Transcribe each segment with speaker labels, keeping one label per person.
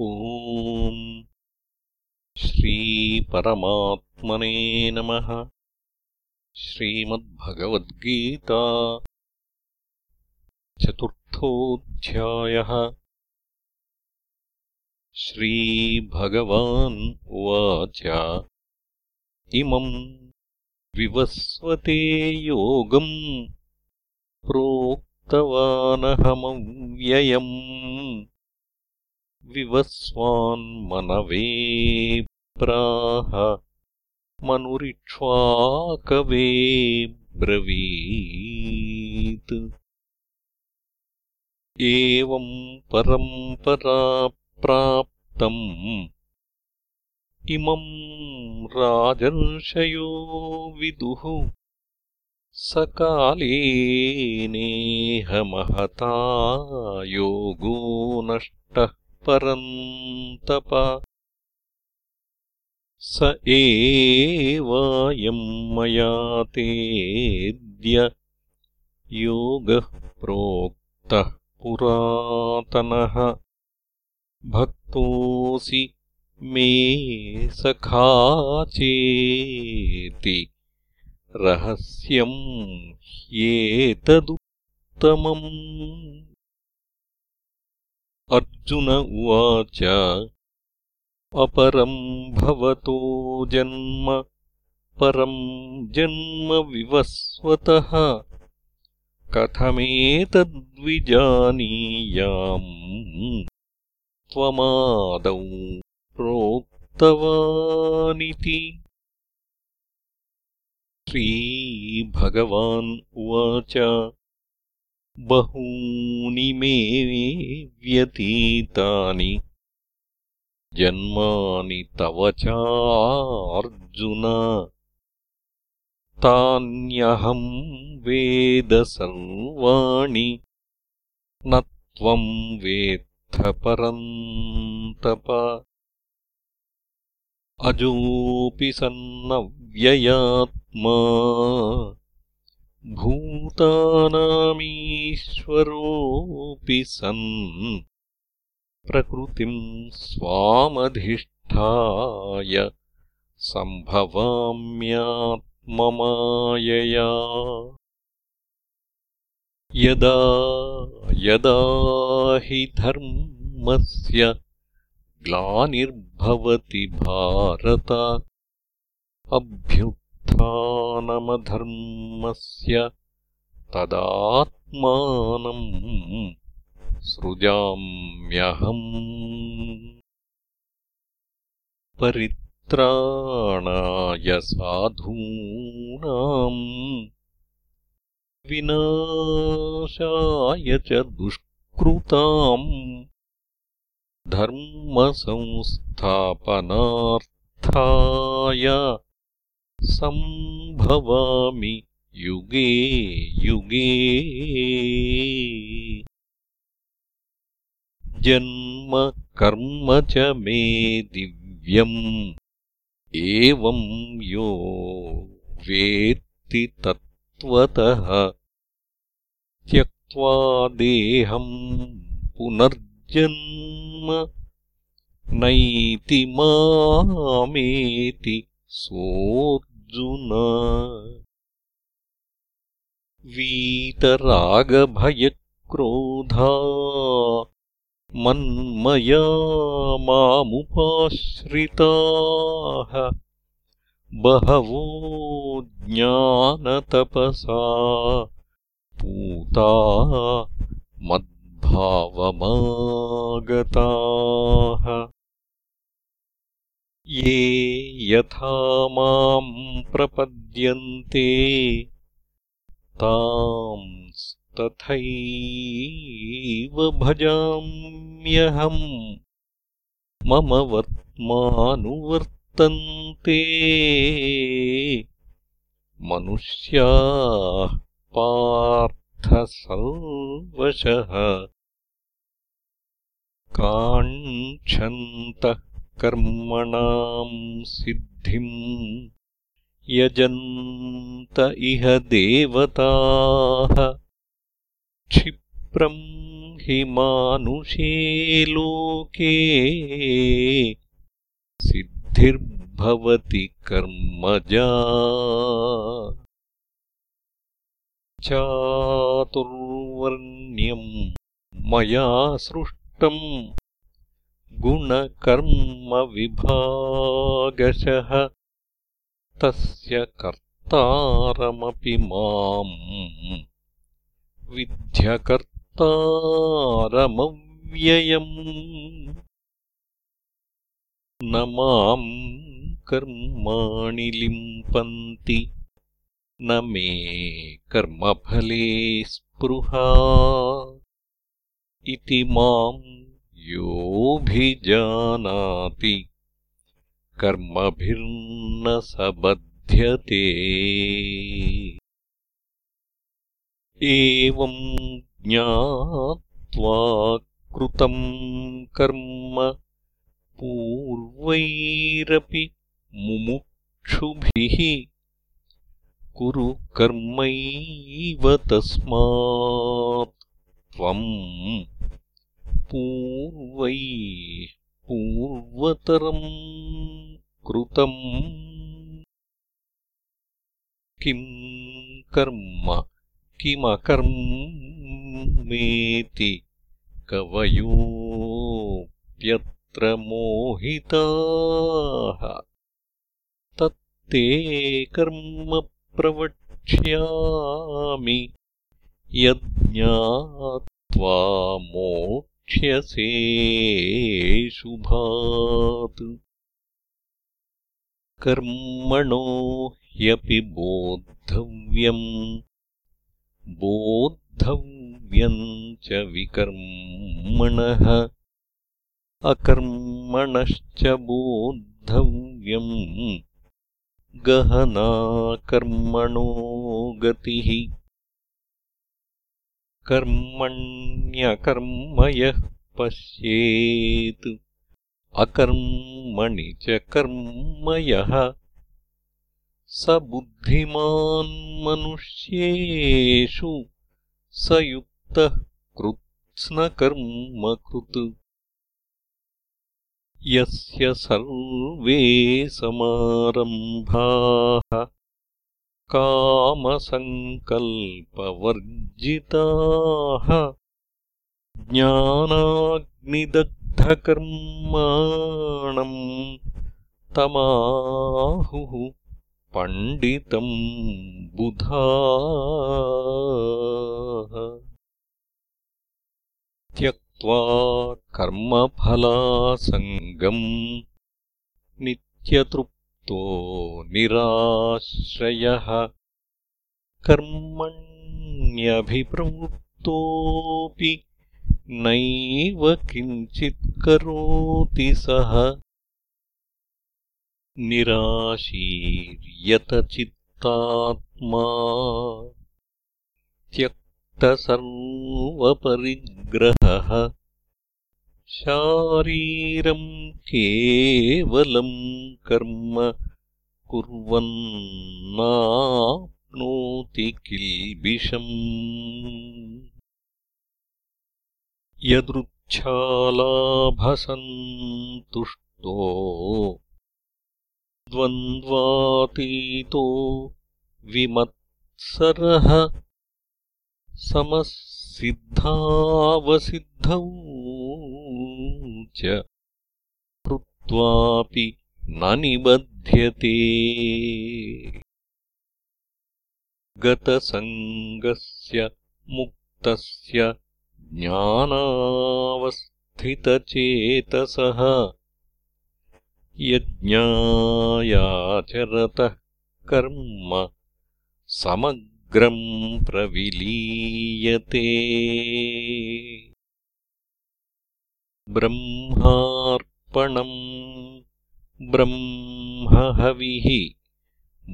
Speaker 1: ॐ श्रीपरमात्मने नमः। श्रीमद्भगवद्गीता चतुर्थोऽध्यायः। श्रीभगवान् उवाच। इमम् विवस्वते योगम् प्रोक्तवानहमव्ययम् विवस्वान्मनवे प्राह मनुरिक्ष्वाकवे ब्रवीत्। एवम् परम्परा प्राप्तम् इमम् राजर्षयो विदुः। सकालेनेह योगो नष्टः परन्तप स एवायम् मया तेऽद्य योगः प्रोक्तः पुरातनः। भक्तोऽसि मे सखा चेति। रहस्यम् ह्येतदुत्तमम् अर्जुन उवाच अपरम् भवतो जन्म परम् जन्म विवस्वतः। कथमेतद्विजानीयाम् त्वमादौ प्रोक्तवानिति। श्रीभगवान् उवाच बहूनि मे व्यतीतानि। जन्मानि तव चार्जुन। तान्यहम् वेद सर्वाणि न त्वम् वेत्थ परन्तप अजोऽपि सन्नव्ययात्मा भूतानामीश्वरोऽपि सन् प्रकृतिम् स्वामधिष्ठाय सम्भवाम्यात्ममायया। यदा यदा हि धर्मस्य ग्लानिर्भवति भारत अभ्युत्थानमधर्मस्य तदात्मानम् सृजाम्यहम् परित्राणाय साधूनाम् विनाशाय च दुष्कृताम् धर्मसंस्थापनार्थाय सम्भवामि। युगे युगे। जन्म कर्म च मे दिव्यम्। एवम् यो वेत्ति तत्त्वतः। त्यक्त्वा देहम् पुनर्जन्म। नैति मामेति सोऽर्जुन वीतरागभयक्रोधा मन्मया मामुपाश्रिताः। बहवो ज्ञानतपसा। पूता मद्भावमागताः ये यथा माम् प्रपद्यन्ते तांस्तथैव भजाम्यहम्। मम वर्त्मानुवर्तन्ते मनुष्याः पार्थसर्वशः काङ्क्षन्तः कर्मणाम् सिद्धिम् यजन्त इह देवताः। क्षिप्रम् हि मानुषे लोके सिद्धिर्भवति कर्मजा। चातुर्वर्ण्यम् मया सृष्टम् गुणकर्मविभागशः। तस्य कर्तारमपि माम् विध्यकर्तारमव्ययम् न माम् कर्माणि लिम्पन्ति न मे कर्मफले स्पृहा। इति माम् योऽभिजानाति। कर्मभिर्न स बध्यते एवम् ज्ञात्वा कृतम् कर्म पूर्वैरपि मुमुक्षुभिः। कुरु कर्मैव तस्मात् त्वम् पूर्वैः पूर्वतरम् कृतम्। किम् कर्म किमकर्मेति कवयोऽप्यत्र मोहिताः। तत्ते कर्म प्रवक्ष्यामि। यज्ञात्वा मोक्ष्यसे शुभात्। कर्मणो ह्यपि बोद्धव्यम्। बोद्धव्यम् च विकर्मणः। अकर्मणश्च बोद्धव्यम्। गहना कर्मणो गतिः कर्मण्यकर्म यः पश्येत्। अकर्मणि च कर्म यः स बुद्धिमान् मनुष्येषु स युक्तः कृत्स्नकर्मकृत्। यस्य सर्वे समारम्भाः कामसङ्कल्पवर्जिताः। ज्ञानाग्निदग्धकर्माणम् तमाहुः पण्डितम् बुधाः। त्यक्त्वा कर्मफलासङ्गम् निराश्रयः कर्मण्यभिप्रवृत्तोऽपि नैव किञ्चित्करोति सः। निराशीर्यतचित्तात्मा त्यक्तसर्वपरिग्रहः शारीरम् केवलम् कर्म कुर्वन्नाप्नोति किल्बिषम्। यदृच्छालाभसन्तुष्टो द्वन्द्वातीतो विमत्सरः समः सिद्धावसिद्धौ च कृत्वापि न निबध्यते। गतसङ्गस्य मुक्तस्य ज्ञानावस्थितचेतसः यज्ञायाचरतः कर्म समग्रम् प्रविलीयते ब्रह्मार्पणम्। ब्रह्महविः।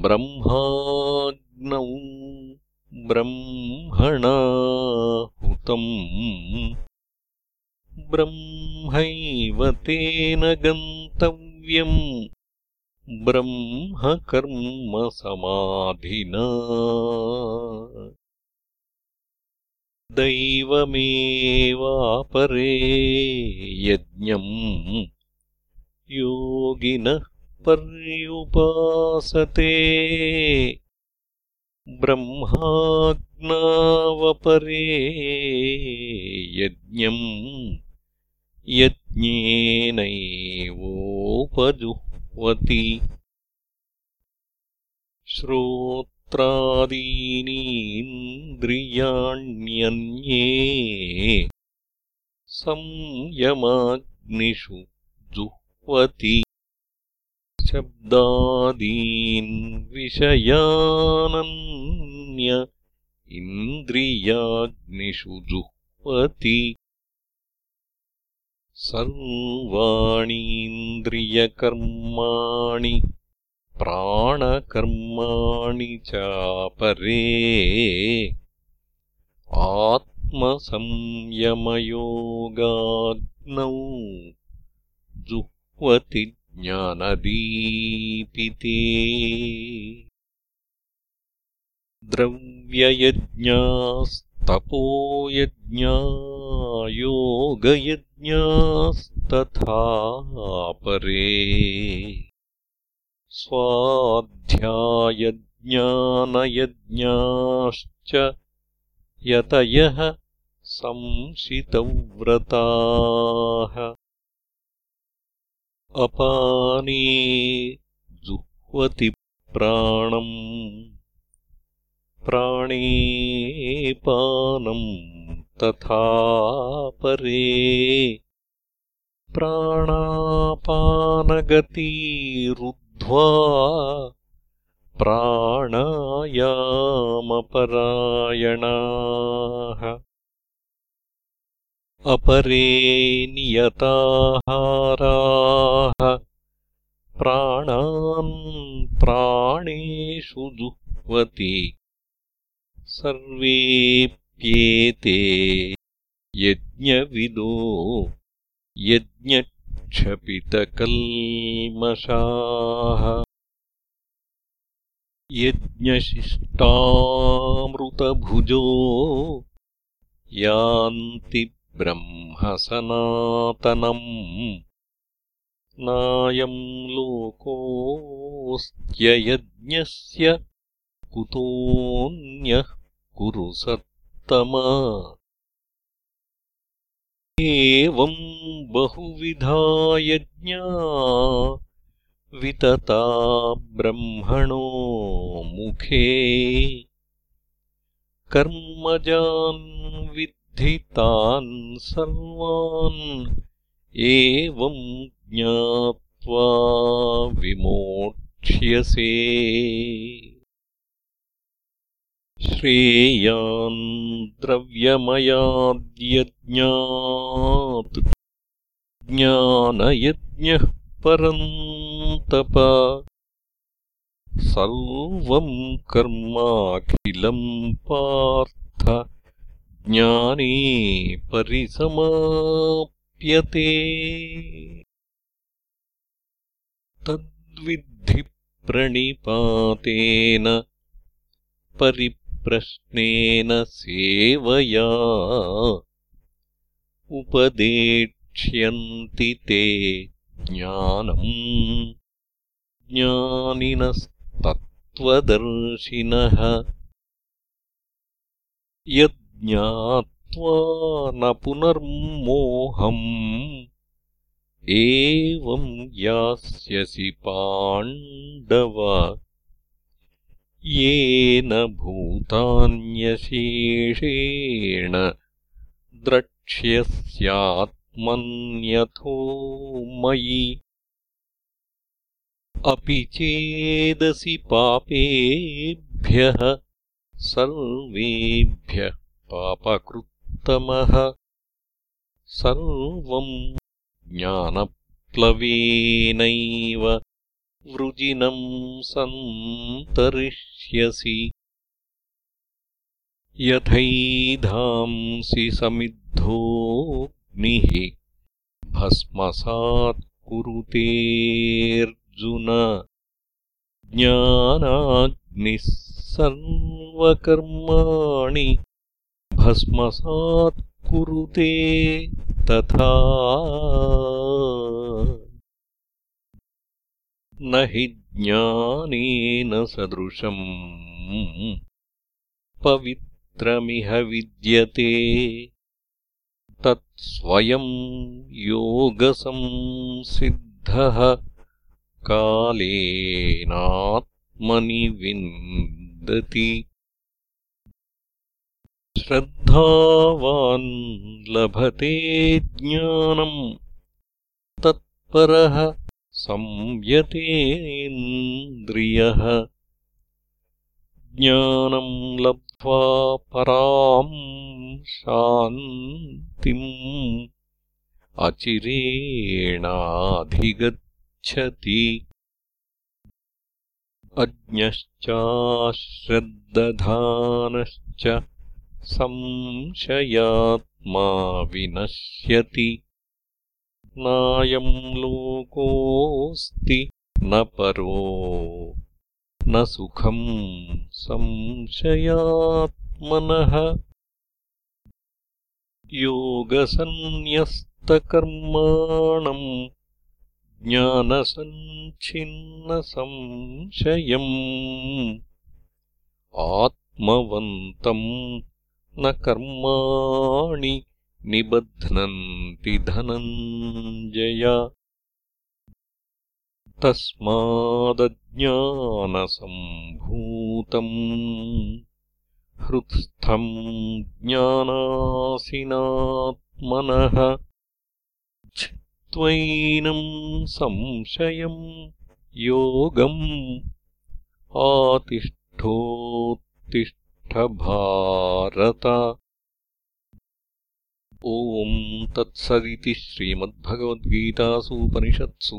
Speaker 1: ब्रह्माग्नौ ब्रह्मणाहुतम्। ब्रह्मैव तेन गन्तव्यम्। ब्रह्मकर्मसमाधिना दैवमेवापरे यज्ञम् योगिनः पर्युपासते ब्रह्माग्नावपरे यज्ञम् यज्ञेनैवोपजुह्वति श्रोत्रादीनीन्द्रियाण्यन्ये संयमाग्निषु जुह्वति। शब्दादीन् विषयानन्य इन्द्रियाग्निषु जुह्वति। सर्वाणीन्द्रियकर्माणि प्राणकर्माणि चापरे आत्मसंयमयोगाग्नौ जुह्वति ज्ञानदीपिते। द्रव्ययज्ञास्तपोयज्ञायोगयज्ञास्तथा परे स्वाध्यायज्ञानयज्ञाश्च यतयः संशितव्रताः अपाने जुह्वति प्राणम् प्राणे पानम् तथा परे प्राणापानगतिरुद्ध्वा प्राणायामपरायणाः। अपरे नियताहाराः। प्राणान् प्राणेषु जुह्वति सर्वेऽप्येते यज्ञविदो यज्ञक्षपितकल्मषाः यज्ञशिष्टामृतभुजो यान्ति ब्रह्मसनातनम्। नायम् लोकोऽस्त्ययज्ञस्य कुतोऽन्यः कुरु सत्तमा एवम् बहुविधा यज्ञा वितता ब्रह्मणो मुखे। कर्मजान् तान् सर्वान् एवम् ज्ञात्वा विमोक्ष्यसे श्रेयान् द्रव्यमयाद्यज्ञात् ज्ञानयज्ञः परन्तप सर्वम् कर्माखिलम् पार्थ ज्ञाने परिसमाप्यते। तद्विद्धि प्रणिपातेन परिप्रश्नेन सेवया उपदेक्ष्यन्ति ते ज्ञानम् ज्ञानिनस्तत्त्वदर्शिनः। यत् ज्ञात्वा न पुनर्मोहम् एवम् यास्यसि पाण्डव येन भूतान्यशेषेण द्रक्ष्यस्यात्मन्यथो मयि। अपि चेदसि पापेभ्यः सर्वेभ्यः पापकृत्तमः। सर्वम् ज्ञानप्लवेनैव वृजिनम् सन्तरिष्यसि। यथैधांसि समिद्धोऽग्निः भस्मसात् कुरुतेऽर्जुन ज्ञानाग्निः सर्वकर्माणि भस्मसात् कुरुते तथा न हि ज्ञानेन सदृशम्। पवित्रमिह विद्यते। तत्स्वयम् योगसंसिद्धः। कालेनात्मनि विन्दति। श्रद्धावान् लभते ज्ञानम्। तत्परः संयतेन्द्रियः ज्ञानम् लब्ध्वा पराम् शान्तिम् अचिरेणाधिगच्छति। अज्ञश्चाश्रद्दधानश्च संशयात्मा विनश्यति नायम् लोकोऽस्ति न परो न सुखम् संशयात्मनः। योगसन्न्यस्तकर्माणम् ज्ञानसञ्छिन्नसंशयम्। आत्मवन्तम् न कर्माणि निबध्नन्ति धनञ्जय। तस्मादज्ञानसम्भूतम् हृत्स्थम् ज्ञानासिनात्मनः। छित्त्वैनम् संशयम् योगम् आतिष्ठोत्तिष्ठभारत ॐ तत्सदिति श्रीमद्भगवद्गीतासूपनिषत्सु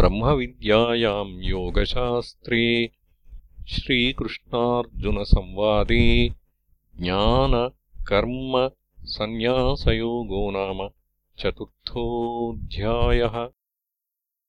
Speaker 1: ब्रह्मविद्यायाम् योगशास्त्रे श्रीकृष्णार्जुनसंवादे ज्ञानकर्मसन्न्यासयोगो नाम चतुर्थोऽध्यायः